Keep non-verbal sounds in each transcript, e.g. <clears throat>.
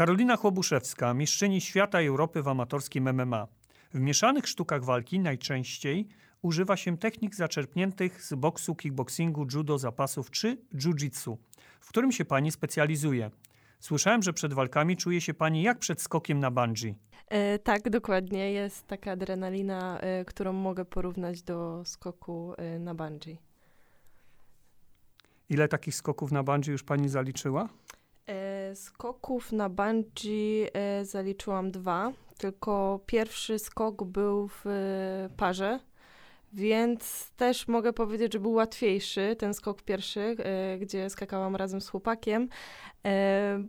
Karolina Chłobuszewska, mistrzyni świata i Europy w amatorskim MMA. W mieszanych sztukach walki najczęściej używa się technik zaczerpniętych z boksu, kickboxingu, judo, zapasów czy jiu-jitsu, w którym się pani specjalizuje. Słyszałem, że przed walkami czuje się pani jak przed skokiem na bungee. E, tak, dokładnie. Jest taka adrenalina, e, którą mogę porównać do skoku e, na bungee. Ile takich skoków na bungee już pani zaliczyła? E, skoków na bungee e, zaliczyłam dwa, tylko pierwszy skok był w e, parze, więc też mogę powiedzieć, że był łatwiejszy ten skok pierwszy, e, gdzie skakałam razem z chłopakiem,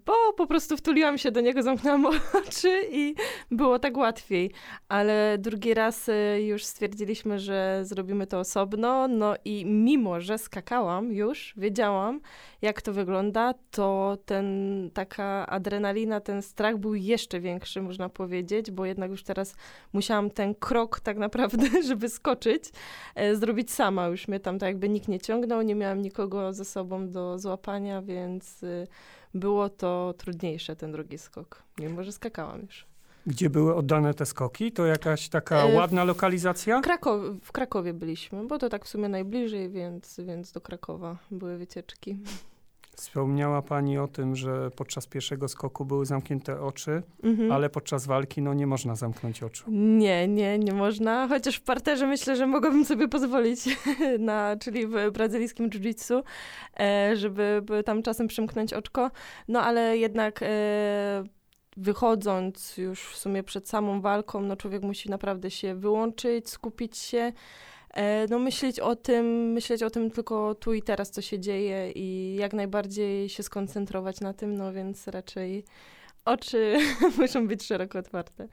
bo po prostu wtuliłam się do niego, zamknęłam <laughs> oczy i było tak łatwiej. Ale drugi raz e, już stwierdziliśmy, że zrobimy to osobno, no i mimo, że skakałam już, wiedziałam, jak to wygląda, to ten taka adrenalina, ten strach był jeszcze większy, można powiedzieć, bo jednak już teraz musiałam ten krok tak naprawdę, <laughs> żeby skoczyć, e, zrobić sama. Już mnie tam tak jakby nikt nie ciągnął, nie miałam nikogo ze sobą do złapania, więc było to trudniejsze, ten drugi skok, mimo że skakałam już. Gdzie były oddane te skoki? To jakaś taka E, w- ładna lokalizacja? Krakow, w Krakowie byliśmy, bo to tak w sumie najbliżej, więc, więc do Krakowa były wycieczki. Wspomniała pani o tym, że podczas pierwszego skoku były zamknięte oczy, Mhm. ale podczas walki no, nie można zamknąć oczu. Nie, nie, nie można. Chociaż w parterze myślę, że mogłabym sobie pozwolić, <laughs> na, czyli w brazylijskim jiu-jitsu, e, żeby by tam czasem przymknąć oczko. No ale jednak e, wychodząc już w sumie przed samą walką, no człowiek musi naprawdę się wyłączyć, skupić się. E, no myśleć o tym, myśleć o tym tylko tu i teraz, co się dzieje i jak najbardziej się skoncentrować na tym, no więc raczej oczy <laughs> muszą być szeroko otwarte.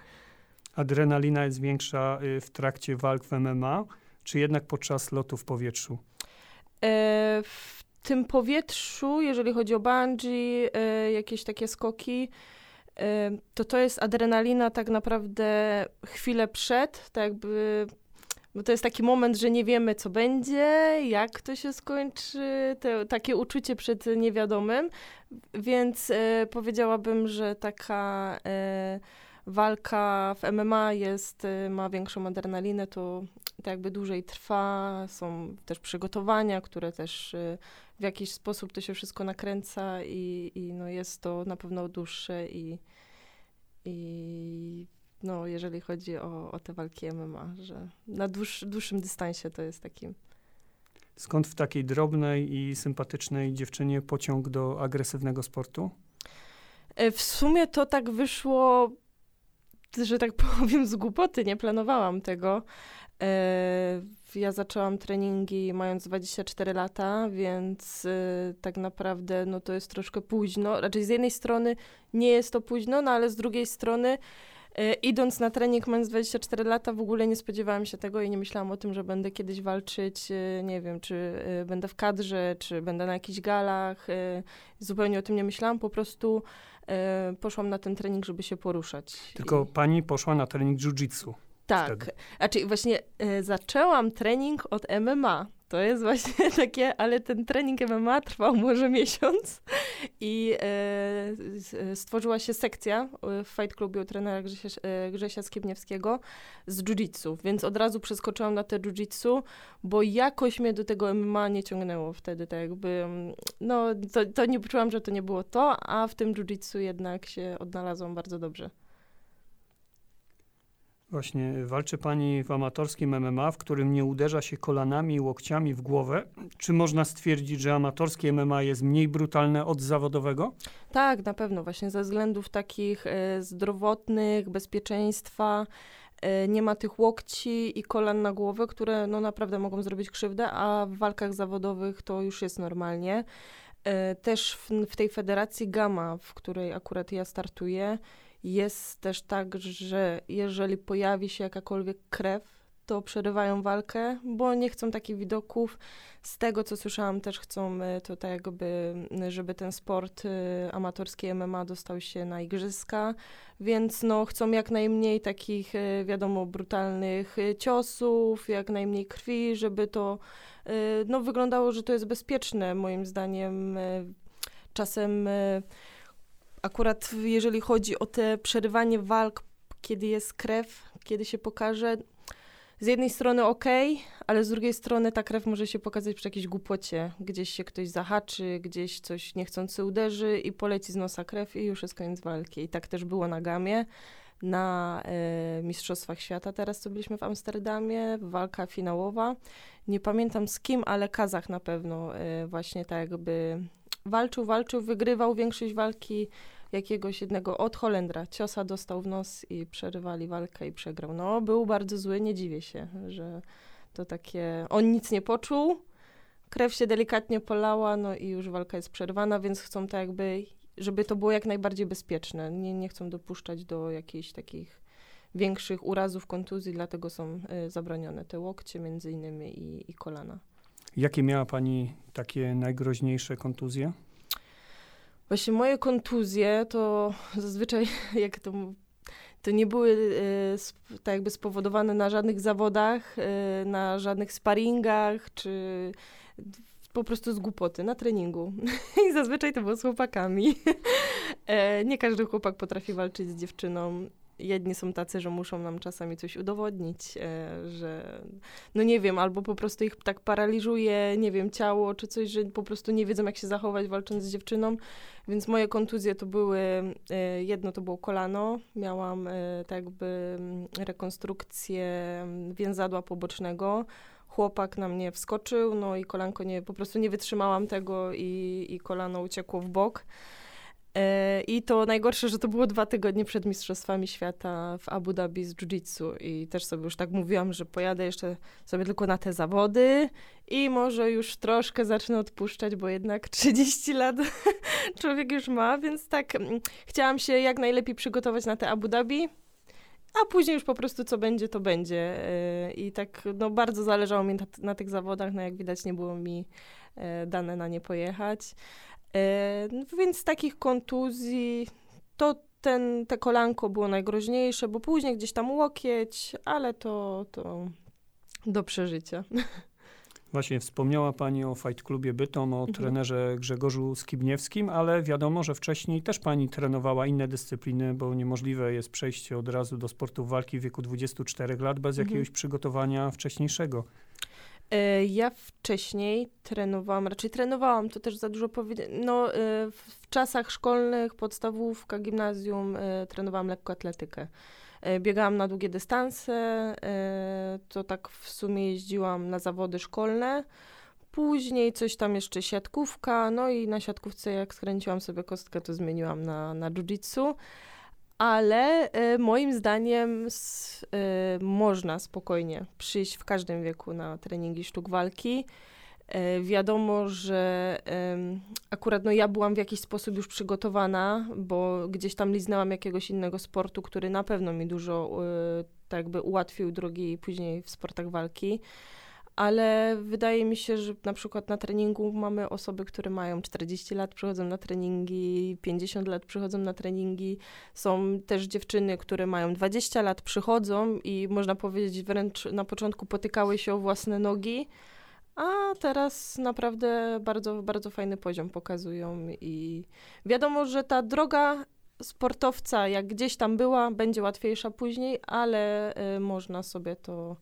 Adrenalina jest większa y, w trakcie walk w MMA, czy jednak podczas lotu w powietrzu? E, w tym powietrzu, jeżeli chodzi o bungee, e, jakieś takie skoki, e, to to jest adrenalina tak naprawdę chwilę przed, tak jakby, bo to jest taki moment, że nie wiemy, co będzie, jak to się skończy, te, takie uczucie przed niewiadomym, więc e, powiedziałabym, że taka e, walka w MMA jest, e, ma większą adrenalinę, to tak jakby dłużej trwa, są też przygotowania, które też w jakiś sposób to się wszystko nakręca i, i no jest to na pewno dłuższe i, i no jeżeli chodzi o, o te walki MMA, że na dłuż, dłuższym dystansie to jest taki Skąd w takiej drobnej i sympatycznej dziewczynie pociąg do agresywnego sportu? E, W sumie to tak wyszło, że tak <laughs> powiem, z głupoty. Nie planowałam tego. E, Ja zaczęłam treningi mając 24 lata, więc e, tak naprawdę no to jest troszkę późno. Raczej z jednej strony nie jest to późno, no ale z drugiej strony idąc na trening mając 24 lata w ogóle nie spodziewałam się tego i nie myślałam o tym, że będę kiedyś walczyć, e, nie wiem, czy e, będę w kadrze, czy będę na jakichś galach. Zupełnie o tym nie myślałam, po prostu poszłam na ten trening, żeby się poruszać. Tylko I, pani poszła na trening jiu-jitsu. tak, wtedy. znaczy właśnie zaczęłam trening od MMA. To jest właśnie <laughs> takie, ale ten trening MMA trwał może miesiąc i e, s- stworzyła się sekcja e, w Fight Clubie u trenera Grzesia, e, Grzesia z jiu-jitsu, więc od razu przeskoczyłam na te jiu-jitsu, bo jakoś mnie do tego MMA nie ciągnęło wtedy, tak jakby, mm, no to, to nie poczułam, że to nie było to, a w tym jiu-jitsu jednak się odnalazłam bardzo dobrze. Właśnie walczy pani w amatorskim MMA, w którym nie uderza się kolanami i łokciami w głowę. Czy można stwierdzić, że amatorskie MMA jest mniej brutalne od zawodowego? Tak, na pewno, właśnie ze względów takich e, zdrowotnych, bezpieczeństwa. E, nie ma tych łokci i kolan na głowę, które no naprawdę mogą zrobić krzywdę, a w walkach zawodowych to już jest normalnie. E, też w, w tej federacji Gama, w której akurat ja startuję, jest też tak, że jeżeli pojawi się jakakolwiek krew, to przerywają walkę, bo nie chcą takich widoków. Z tego, co słyszałam, też chcą e, to tak jakby, żeby ten sport e, amatorski MMA dostał się na igrzyska, więc no chcą jak najmniej takich, e, wiadomo, brutalnych ciosów, jak najmniej krwi, żeby to no wyglądało, że to jest bezpieczne, moim zdaniem. Czasem akurat jeżeli chodzi o te przerywanie walk, kiedy jest krew, kiedy się pokaże, z jednej strony ok, ale z drugiej strony ta krew może się pokazać przy jakiejś głupocie. Gdzieś się ktoś zahaczy, gdzieś coś niechcący uderzy i poleci z nosa krew i już jest koniec walki. I tak też było na gamie. Na e, Mistrzostwach Świata teraz, co byliśmy w Amsterdamie, walka finałowa. Nie pamiętam z kim, ale Kazach na pewno e, właśnie tak jakby walczył, walczył, wygrywał większość walki jakiegoś jednego od Holendra. Ciosa dostał w nos i przerywali walkę i przegrał. No, był bardzo zły, nie dziwię się, że to takie... On nic nie poczuł, krew się delikatnie polała, no i już walka jest przerwana, więc chcą tak jakby, żeby to było jak najbardziej bezpieczne. Nie, nie chcą dopuszczać do jakichś takich większych urazów, kontuzji, dlatego są y, zabronione te łokcie między innymi i, i kolana. Jakie miała Pani takie najgroźniejsze kontuzje? Właśnie moje kontuzje to zazwyczaj, <laughs> jak to, to nie były e, tak jakby spowodowane na żadnych zawodach, e, na żadnych sparingach, czy po prostu z głupoty, na treningu. <laughs> I zazwyczaj to było z chłopakami. <laughs> E, nie każdy chłopak potrafi walczyć z dziewczyną jedni są tacy, że muszą nam czasami coś udowodnić, e, że no nie wiem, albo po prostu ich tak paraliżuje, nie wiem, ciało czy coś, że po prostu nie wiedzą jak się zachować walcząc z dziewczyną. Więc moje kontuzje to były, e, jedno to było kolano, miałam e, tak jakby mm, rekonstrukcję mm, więzadła pobocznego, chłopak na mnie wskoczył, no i kolanko nie, po prostu nie wytrzymałam tego i, i kolano uciekło w bok. I to najgorsze, że to było dwa tygodnie przed Mistrzostwami Świata w Abu Dhabi z jiu-jitsu i też sobie już tak mówiłam, że pojadę jeszcze sobie tylko na te zawody i może już troszkę zacznę odpuszczać, bo jednak <laughs> 30 lat <laughs> człowiek już ma, więc tak mm, chciałam się jak najlepiej przygotować na te Abu Dhabi, a później już po prostu co będzie, to będzie. E, I tak no, bardzo zależało mi na, na tych zawodach, no jak widać nie było mi e, dane na nie pojechać. E, no więc z takich kontuzji to ten, te kolanko było najgroźniejsze, bo później gdzieś tam łokieć, ale to, to do przeżycia. <laughs> Właśnie wspomniała Pani o Fight Clubie Bytom, o mhm. trenerze Grzegorzu Skibniewskim, ale wiadomo, że wcześniej też Pani trenowała inne dyscypliny, bo niemożliwe jest przejście od razu do sportu walki w wieku 24 lat bez mhm. jakiegoś przygotowania wcześniejszego. E, ja wcześniej trenowałam, raczej trenowałam, to też za dużo powiedzieć. No, e, w czasach szkolnych, podstawówka, gimnazjum e, trenowałam lekkoatletykę. Biegałam na długie dystanse, to tak w sumie jeździłam na zawody szkolne. Później coś tam jeszcze siatkówka, no i na siatkówce jak skręciłam sobie kostkę, to zmieniłam na, na jiu-jitsu ale y, moim zdaniem s, y, można spokojnie przyjść w każdym wieku na treningi sztuk walki. Y, wiadomo, że akurat no, ja byłam w jakiś sposób już przygotowana, bo gdzieś tam liznęłam jakiegoś innego sportu, który na pewno mi dużo tak jakby ułatwił drogi później w sportach walki ale wydaje mi się, że na przykład na treningu mamy osoby, które mają 40 lat, przychodzą na treningi, 50 lat przychodzą na treningi. Są też dziewczyny, które mają 20 lat, przychodzą i można powiedzieć wręcz na początku potykały się o własne nogi, a teraz naprawdę bardzo, bardzo fajny poziom pokazują i wiadomo, że ta droga sportowca, jak gdzieś tam była, będzie łatwiejsza później, ale y, można sobie to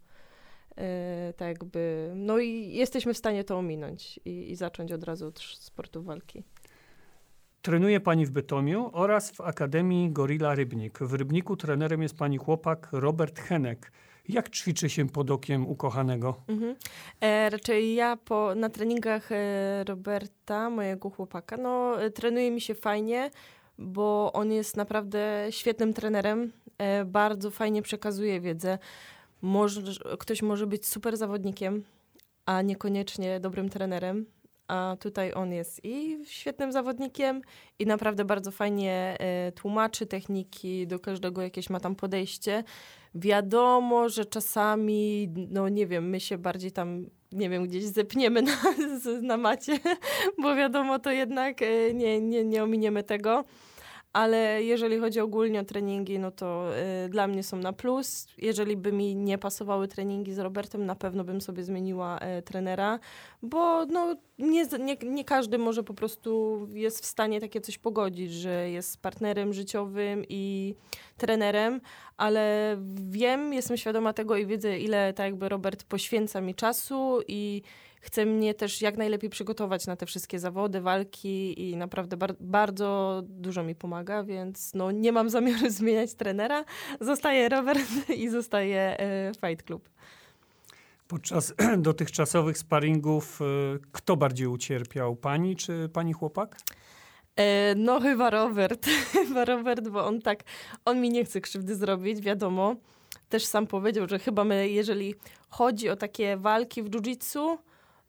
tak jakby, no i jesteśmy w stanie to ominąć i, i zacząć od razu od sportu walki. Trenuje pani w Bytomiu oraz w Akademii Gorilla Rybnik. W Rybniku trenerem jest pani chłopak Robert Henek. Jak ćwiczy się pod okiem ukochanego? Mhm. E, raczej ja po, na treningach e, Roberta, mojego chłopaka, no e, trenuje mi się fajnie, bo on jest naprawdę świetnym trenerem. E, bardzo fajnie przekazuje wiedzę ktoś może być super zawodnikiem, a niekoniecznie dobrym trenerem. A tutaj on jest i świetnym zawodnikiem, i naprawdę bardzo fajnie e, tłumaczy techniki, do każdego jakieś ma tam podejście. Wiadomo, że czasami, no nie wiem, my się bardziej tam, nie wiem, gdzieś zepniemy na, <laughs> na macie, <laughs> bo wiadomo, to jednak e, nie, nie, nie ominiemy tego ale jeżeli chodzi ogólnie o treningi, no to y, dla mnie są na plus. Jeżeli by mi nie pasowały treningi z Robertem, na pewno bym sobie zmieniła y, trenera, bo no, nie, nie, nie każdy może po prostu jest w stanie takie coś pogodzić, że jest partnerem życiowym i trenerem, ale wiem, jestem świadoma tego i widzę, ile tak jakby Robert poświęca mi czasu i chce mnie też jak najlepiej przygotować na te wszystkie zawody, walki i naprawdę bar bardzo dużo mi pomaga, więc no, nie mam zamiaru <laughs> zmieniać trenera. Zostaje Robert i zostaje e, Fight Club. Podczas <clears throat> dotychczasowych sparingów e, kto bardziej ucierpiał? Pani czy pani chłopak? E, no chyba Robert. <laughs> chyba Robert, bo on tak, on mi nie chce krzywdy zrobić, wiadomo. Też sam powiedział, że chyba my, jeżeli chodzi o takie walki w jiu-jitsu,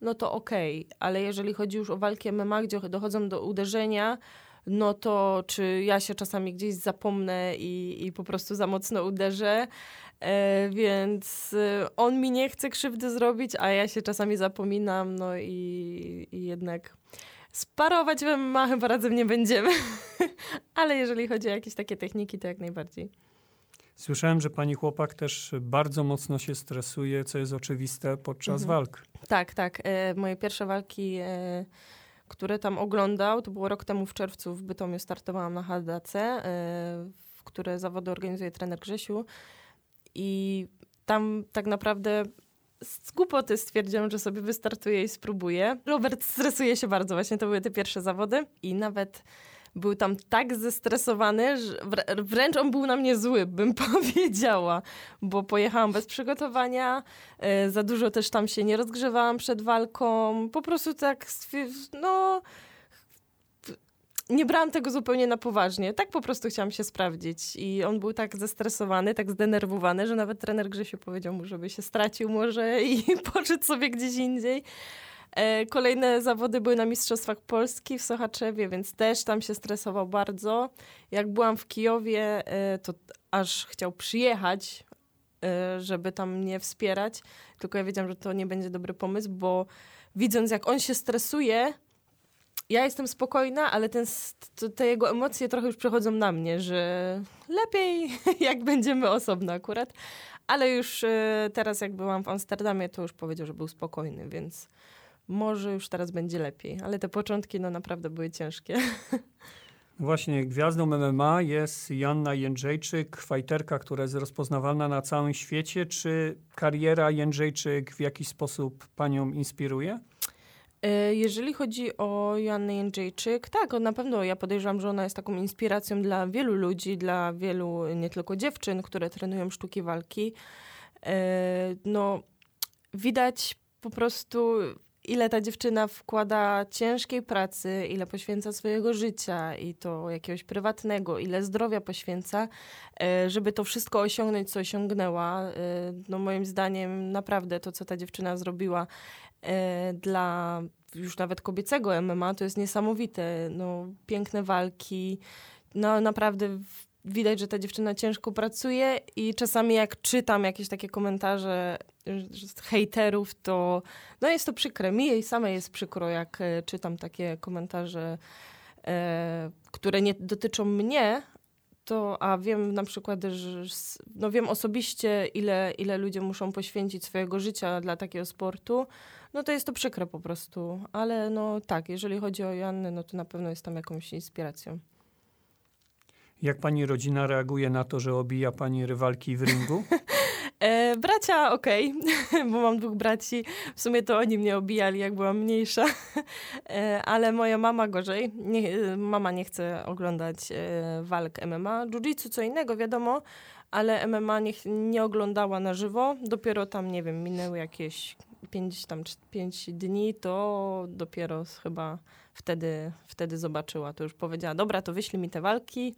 no to okej, okay. ale jeżeli chodzi już o walki MMA, gdzie dochodzą do uderzenia, no to czy ja się czasami gdzieś zapomnę i, i po prostu za mocno uderzę, e, więc e, on mi nie chce krzywdy zrobić, a ja się czasami zapominam, no i, i jednak sparować w MMA chyba razem nie będziemy, <laughs> ale jeżeli chodzi o jakieś takie techniki, to jak najbardziej. Słyszałem, że pani chłopak też bardzo mocno się stresuje, co jest oczywiste podczas mhm. walk. Tak, tak. E, moje pierwsze walki, e, które tam oglądał, to było rok temu w czerwcu w Bytomiu startowałam na HDC, e, w które zawody organizuje trener Grzesiu. I tam tak naprawdę z głupoty stwierdziłam, że sobie wystartuję i spróbuję. Robert stresuje się bardzo, właśnie to były te pierwsze zawody i nawet był tam tak zestresowany, że wręcz on był na mnie zły, bym <laughs> powiedziała, bo pojechałam bez przygotowania, e, za dużo też tam się nie rozgrzewałam przed walką, po prostu tak, no nie brałam tego zupełnie na poważnie. Tak po prostu chciałam się sprawdzić. I on był tak zestresowany, tak zdenerwowany, że nawet trener Grzesiu powiedział mu, żeby się stracił może i <laughs> poszedł sobie gdzieś indziej. E, kolejne zawody były na Mistrzostwach Polski w Sochaczewie, więc też tam się stresował bardzo. Jak byłam w Kijowie, e, to aż chciał przyjechać, e, żeby tam mnie wspierać. Tylko ja wiedziałam, że to nie będzie dobry pomysł, bo widząc jak on się stresuje, ja jestem spokojna, ale ten, te jego emocje trochę już przechodzą na mnie, że lepiej <laughs> jak będziemy osobno akurat. Ale już teraz jak byłam w Amsterdamie, to już powiedział, że był spokojny, więc może już teraz będzie lepiej, ale te początki no naprawdę były ciężkie. <laughs> Właśnie gwiazdą MMA jest Janna Jędrzejczyk, fajterka, która jest rozpoznawalna na całym świecie. Czy kariera Jędrzejczyk w jakiś sposób panią inspiruje? E, jeżeli chodzi o Joannę Jędrzejczyk, tak, na pewno ja podejrzewam, że ona jest taką inspiracją dla wielu ludzi, dla wielu nie tylko dziewczyn, które trenują sztuki walki. E, no, widać po prostu ile ta dziewczyna wkłada ciężkiej pracy, ile poświęca swojego życia i to jakiegoś prywatnego, ile zdrowia poświęca, e, żeby to wszystko osiągnąć, co osiągnęła. E, no moim zdaniem naprawdę to, co ta dziewczyna zrobiła e, dla już nawet kobiecego MMA, to jest niesamowite. No, piękne walki, no naprawdę widać, że ta dziewczyna ciężko pracuje i czasami jak czytam jakieś takie komentarze hejterów, to no jest to przykre. Mi jej samej jest przykro, jak e, czytam takie komentarze, e, które nie dotyczą mnie, to, a wiem na przykład, że no wiem osobiście, ile, ile ludzie muszą poświęcić swojego życia dla takiego sportu, no to jest to przykre po prostu. Ale no tak, jeżeli chodzi o Joannę, no to na pewno jest tam jakąś inspiracją. Jak pani rodzina reaguje na to, że obija pani rywalki w ringu? <laughs> E, bracia okej, okay, <laughs> bo mam dwóch braci. W sumie to oni mnie obijali, jak byłam mniejsza. <laughs> E, ale moja mama gorzej. Nie, mama nie chce oglądać e, walk MMA. Jiu-jitsu co innego, wiadomo, ale MMA nie, nie oglądała na żywo. Dopiero tam, nie wiem, minęły jakieś pięć, tam, dni, to dopiero chyba wtedy, wtedy zobaczyła. To już powiedziała, dobra, to wyślij mi te walki,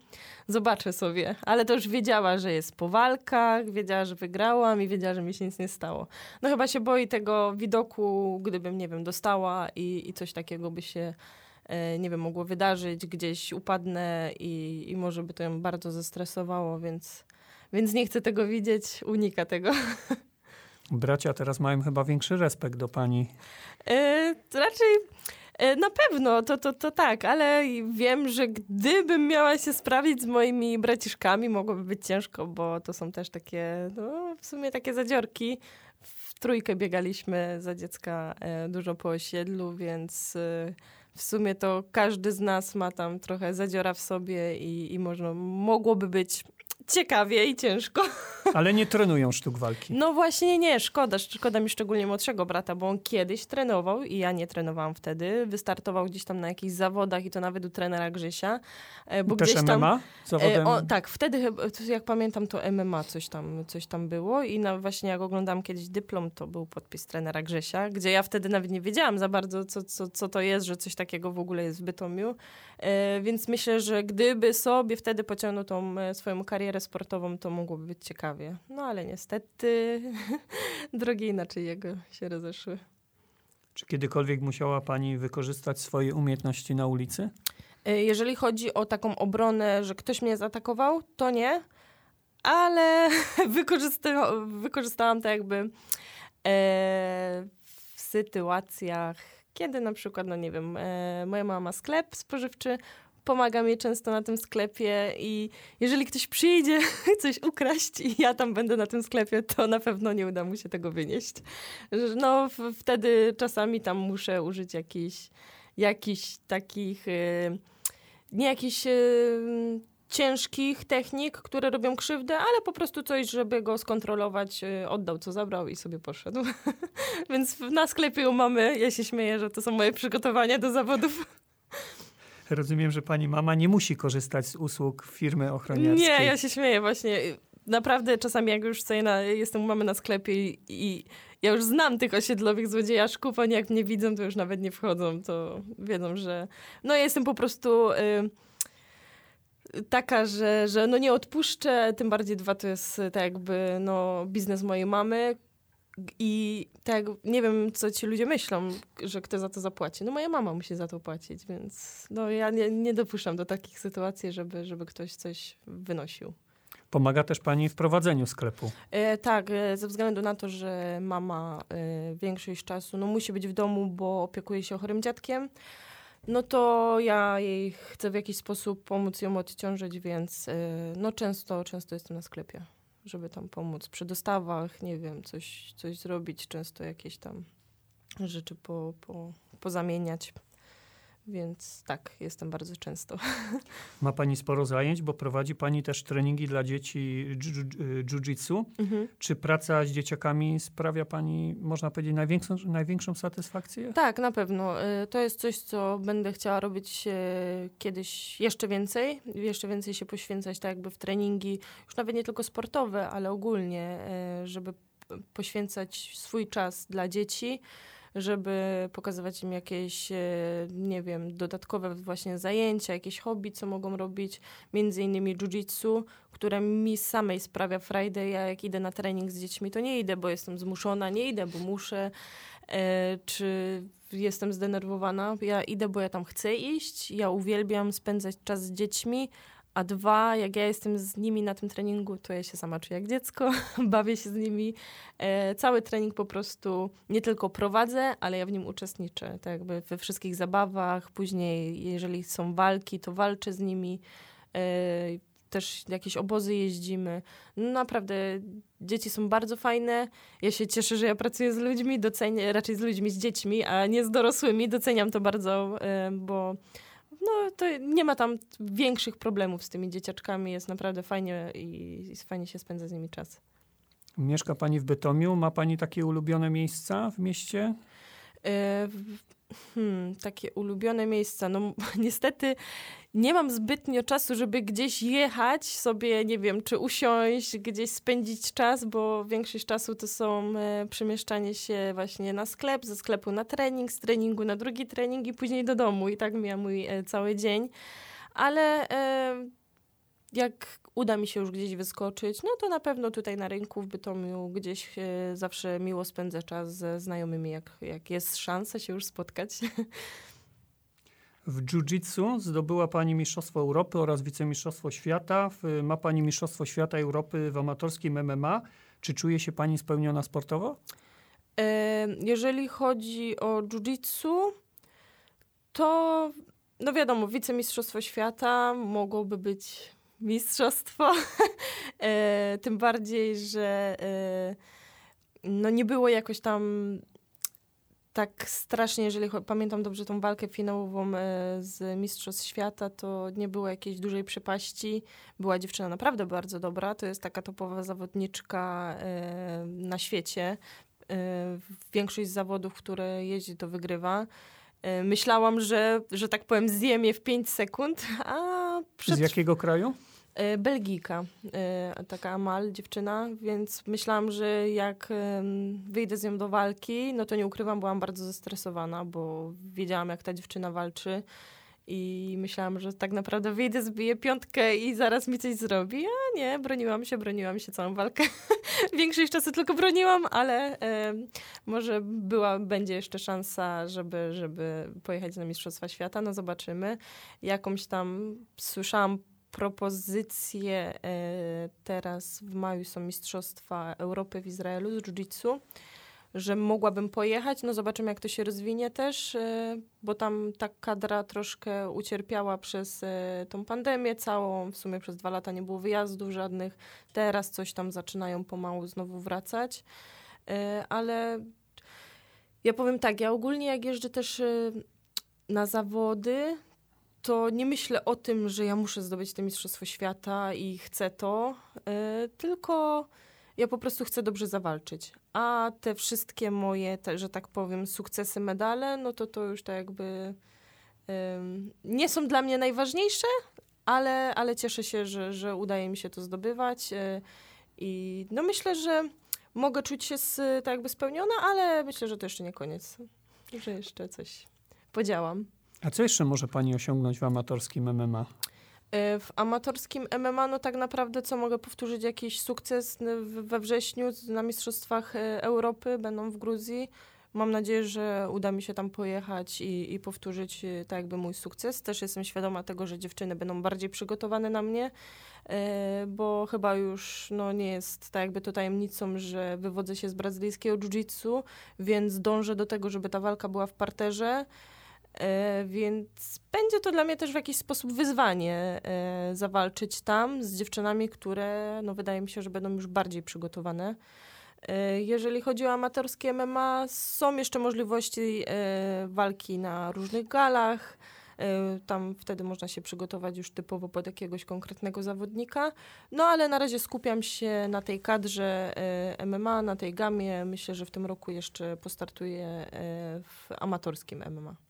zobaczę sobie. Ale to już wiedziała, że jest po walkach, wiedziała, że wygrałam i wiedziała, że mi się nic nie stało. No chyba się boi tego widoku, gdybym, nie wiem, dostała i, i coś takiego by się e, nie wiem, mogło wydarzyć, gdzieś upadnę i, i może by to ją bardzo zestresowało, więc, więc nie chcę tego widzieć, unika tego. <laughs> Bracia teraz mają chyba większy respekt do pani. Yy, raczej E, na pewno, to, to, to tak, ale wiem, że gdybym miała się sprawić z moimi braciszkami, mogłoby być ciężko, bo to są też takie, no, w sumie takie zadziorki. W trójkę biegaliśmy za dziecka e, dużo po osiedlu, więc w sumie to każdy z nas ma tam trochę zadziora w sobie i, i można, mogłoby być ciekawie i ciężko. <laughs> Ale nie trenują sztuk walki. No właśnie nie, szkoda. Szkoda mi szczególnie młodszego brata, bo on kiedyś trenował i ja nie trenowałam wtedy. Wystartował gdzieś tam na jakichś zawodach i to nawet u trenera Grzysia. E, bo Też gdzieś tam, MMA? Zawodem... E, o, tak, wtedy jak pamiętam to MMA coś tam, coś tam było i na, właśnie jak oglądałam kiedyś dyplom, to był podpis trenera Grzesia, gdzie ja wtedy nawet nie wiedziałam za bardzo, co, co, co to jest, że coś takiego w ogóle jest w Bytomiu. E, więc myślę, że gdyby sobie wtedy pociągnął tą e, swoją karierę sportową, to mogłoby być ciekawie. No ale niestety <laughs> drogi inaczej jego się rozeszły. Czy kiedykolwiek musiała Pani wykorzystać swoje umiejętności na ulicy? E, jeżeli chodzi o taką obronę, że ktoś mnie zaatakował, to nie, ale <laughs> wykorzysta wykorzystałam to jakby e, w sytuacjach, kiedy na przykład, no nie wiem, e, moja mama ma sklep spożywczy, pomaga mi często na tym sklepie i jeżeli ktoś przyjdzie <laughs> coś ukraść i ja tam będę na tym sklepie, to na pewno nie uda mu się tego wynieść. No wtedy czasami tam muszę użyć jakichś jakichś takich, y, nie jakichś y, ciężkich technik, które robią krzywdę, ale po prostu coś, żeby go skontrolować, y, oddał co zabrał i sobie poszedł. <laughs> Więc na sklepie mamy, ja się śmieję, że to są moje przygotowania do zawodów. Rozumiem, że pani mama nie musi korzystać z usług firmy ochroniarskiej. Nie, ja się śmieję właśnie. Naprawdę czasami jak już sobie na, jestem u mamy na sklepie i, i, ja już znam tych osiedlowych złodziejaszków, oni jak mnie widzą, to już nawet nie wchodzą, to wiedzą, że no ja jestem po prostu... Y, taka, że, że no nie odpuszczę, tym bardziej dwa to jest tak jakby no, biznes mojej mamy, i tak, nie wiem, co ci ludzie myślą, że kto za to zapłaci. No moja mama musi za to płacić, więc no, ja nie, nie dopuszczam do takich sytuacji, żeby, żeby ktoś coś wynosił. Pomaga też pani w prowadzeniu sklepu. E, tak, e, ze względu na to, że mama e, większość czasu no, musi być w domu, bo opiekuje się chorym dziadkiem, no to ja jej chcę w jakiś sposób pomóc ją odciążyć, więc e, no często, często jestem na sklepie żeby tam pomóc przy dostawach, nie wiem, coś, coś zrobić, często jakieś tam rzeczy po, po, pozamieniać. Więc tak, jestem bardzo często. <laughs> Ma Pani sporo zajęć, bo prowadzi Pani też treningi dla dzieci jiu-jitsu. Mhm. Czy praca z dzieciakami sprawia Pani, można powiedzieć, największą, największą satysfakcję? Tak, na pewno. Y, to jest coś, co będę chciała robić y, kiedyś jeszcze więcej. Jeszcze więcej się poświęcać tak jakby w treningi, już nawet nie tylko sportowe, ale ogólnie, żeby poświęcać swój czas dla dzieci żeby pokazywać im jakieś, e, nie wiem, dodatkowe właśnie zajęcia, jakieś hobby, co mogą robić, między innymi jiu-jitsu, które mi samej sprawia Friday. Ja jak idę na trening z dziećmi, to nie idę, bo jestem zmuszona, nie idę, bo muszę, e, czy jestem zdenerwowana. Ja idę, bo ja tam chcę iść. Ja uwielbiam spędzać czas z dziećmi, a dwa, jak ja jestem z nimi na tym treningu, to ja się sama czuję jak dziecko, <laughs> bawię się z nimi. E, cały trening po prostu nie tylko prowadzę, ale ja w nim uczestniczę. Tak jakby we wszystkich zabawach. Później, jeżeli są walki, to walczę z nimi. E, też jakieś obozy jeździmy. No naprawdę dzieci są bardzo fajne. Ja się cieszę, że ja pracuję z ludźmi, docenię, raczej z ludźmi, z dziećmi, a nie z dorosłymi. Doceniam to bardzo, e, bo no to nie ma tam większych problemów z tymi dzieciaczkami. Jest naprawdę fajnie i, i fajnie się spędza z nimi czas. Mieszka pani w Bytomiu. Ma pani takie ulubione miejsca w mieście? E, hmm, takie ulubione miejsca. No <laughs> niestety nie mam zbytnio czasu, żeby gdzieś jechać sobie, nie wiem, czy usiąść, gdzieś spędzić czas, bo większość czasu to są e, przemieszczanie się właśnie na sklep, ze sklepu na trening, z treningu na drugi trening i później do domu. I tak mija mój e, cały dzień. Ale e, jak uda mi się już gdzieś wyskoczyć, no to na pewno tutaj na rynku w Bytomiu gdzieś e, zawsze miło spędzę czas ze znajomymi, jak, jak jest szansa się już spotkać. W jiu-jitsu zdobyła Pani Mistrzostwo Europy oraz Wicemistrzostwo Świata. Ma Pani Mistrzostwo Świata Europy w amatorskim MMA. Czy czuje się Pani spełniona sportowo? E, jeżeli chodzi o jiu-jitsu, to, no wiadomo, wicemistrzostwo świata mogłoby być mistrzostwo. <laughs> e, tym bardziej, że e, no nie było jakoś tam tak strasznie, jeżeli pamiętam dobrze tą walkę finałową e, z Mistrzostw Świata, to nie było jakiejś dużej przepaści. Była dziewczyna naprawdę bardzo dobra. To jest taka topowa zawodniczka na świecie. Większość zawodów, które jeździ, to wygrywa. Myślałam, że, że tak powiem, zjem je w 5 sekund, a przed... Z jakiego kraju? E, Belgijka, e, taka Amal, dziewczyna, więc myślałam, że jak wyjdę z nią do walki, no to nie ukrywam, byłam bardzo zestresowana, bo wiedziałam, jak ta dziewczyna walczy i myślałam, że tak naprawdę wyjdę, zbiję piątkę i zaraz mi coś zrobi, a nie, broniłam się, broniłam się całą walkę. <laughs> Większość czasu tylko broniłam, ale może była, będzie jeszcze szansa, żeby, żeby pojechać na Mistrzostwa Świata, no zobaczymy. Jakąś tam słyszałam propozycje. E, teraz w maju są Mistrzostwa Europy w Izraelu z jiu-jitsu, że mogłabym pojechać. No zobaczymy, jak to się rozwinie też, e, bo tam ta kadra troszkę ucierpiała przez e, tą pandemię całą. W sumie przez dwa lata nie było wyjazdów żadnych. Teraz coś tam zaczynają pomału znowu wracać. Ale ja powiem tak, ja ogólnie jak jeżdżę też na zawody, to nie myślę o tym, że ja muszę zdobyć to Mistrzostwo Świata i chcę to, yy, tylko ja po prostu chcę dobrze zawalczyć. A te wszystkie moje, te, że tak powiem, sukcesy, medale, no to to już tak jakby nie są dla mnie najważniejsze, ale, ale cieszę się, że, że udaje mi się to zdobywać. Yy, I no myślę, że mogę czuć się z, tak jakby spełniona, ale myślę, że to jeszcze nie koniec. Że jeszcze coś podziałam. A co jeszcze może Pani osiągnąć w amatorskim MMA? E, w amatorskim MMA, no tak naprawdę, co mogę powtórzyć, jakiś sukces we wrześniu na Mistrzostwach e, Europy, będą w Gruzji. Mam nadzieję, że uda mi się tam pojechać i, i powtórzyć e, tak jakby mój sukces. Też jestem świadoma tego, że dziewczyny będą bardziej przygotowane na mnie, bo chyba już no, nie jest tak jakby to tajemnicą, że wywodzę się z brazylijskiego jiu-jitsu, więc dążę do tego, żeby ta walka była w parterze. E, więc będzie to dla mnie też w jakiś sposób wyzwanie e, zawalczyć tam z dziewczynami, które no, wydaje mi się, że będą już bardziej przygotowane. E, jeżeli chodzi o amatorskie MMA, są jeszcze możliwości walki na różnych galach. Tam wtedy można się przygotować już typowo pod jakiegoś konkretnego zawodnika. No ale na razie skupiam się na tej kadrze MMA, na tej gamie. Myślę, że w tym roku jeszcze postartuję w amatorskim MMA.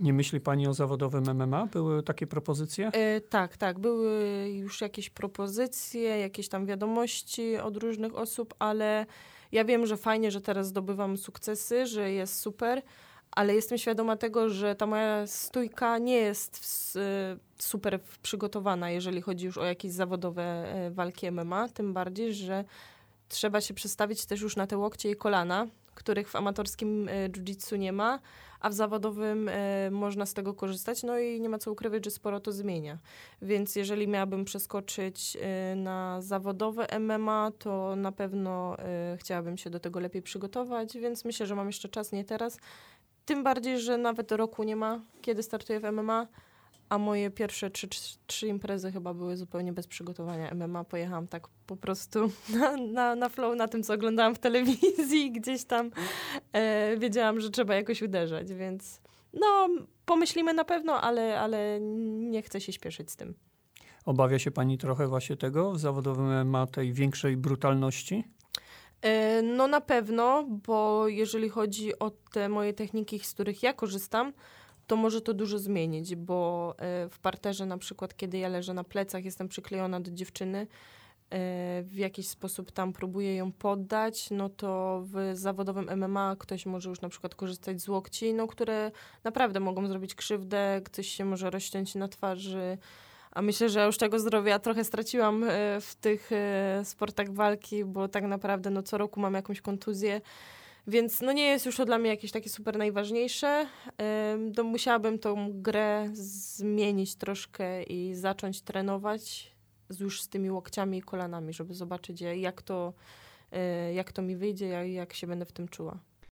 Nie myśli Pani o zawodowym MMA? Były takie propozycje? E, tak, tak. Były już jakieś propozycje, jakieś tam wiadomości od różnych osób, ale ja wiem, że fajnie, że teraz zdobywam sukcesy, że jest super, ale jestem świadoma tego, że ta moja stójka nie jest w, super przygotowana, jeżeli chodzi już o jakieś zawodowe e, walki MMA, tym bardziej, że trzeba się przestawić też już na te łokcie i kolana, których w amatorskim e, jiu-jitsu nie ma, a w zawodowym e, można z tego korzystać, no i nie ma co ukrywać, że sporo to zmienia. Więc jeżeli miałabym przeskoczyć e, na zawodowe MMA, to na pewno chciałabym się do tego lepiej przygotować, więc myślę, że mam jeszcze czas, nie teraz. Tym bardziej, że nawet roku nie ma, kiedy startuję w MMA a moje pierwsze trzy, trzy, imprezy chyba były zupełnie bez przygotowania MMA. Pojechałam tak po prostu <laughs> na, na, na flow, na tym, co oglądałam w telewizji. Gdzieś tam e, wiedziałam, że trzeba jakoś uderzać, więc no, pomyślimy na pewno, ale, ale nie chcę się śpieszyć z tym. Obawia się pani trochę właśnie tego w zawodowym MMA, tej większej brutalności? E, no na pewno, bo jeżeli chodzi o te moje techniki, z których ja korzystam, to może to dużo zmienić, bo e, w parterze na przykład, kiedy ja leżę na plecach, jestem przyklejona do dziewczyny, e, w jakiś sposób tam próbuję ją poddać, no to w zawodowym MMA ktoś może już na przykład korzystać z łokci, no, które naprawdę mogą zrobić krzywdę, ktoś się może rozciąć na twarzy, a myślę, że już tego zdrowia trochę straciłam e, w tych sportach walki, bo tak naprawdę no, co roku mam jakąś kontuzję, więc no nie jest już to dla mnie jakieś takie super najważniejsze. To musiałabym tą grę zmienić troszkę i zacząć trenować już z tymi łokciami i kolanami, żeby zobaczyć jak to, e, jak to mi wyjdzie, jak, jak się będę w tym czuła.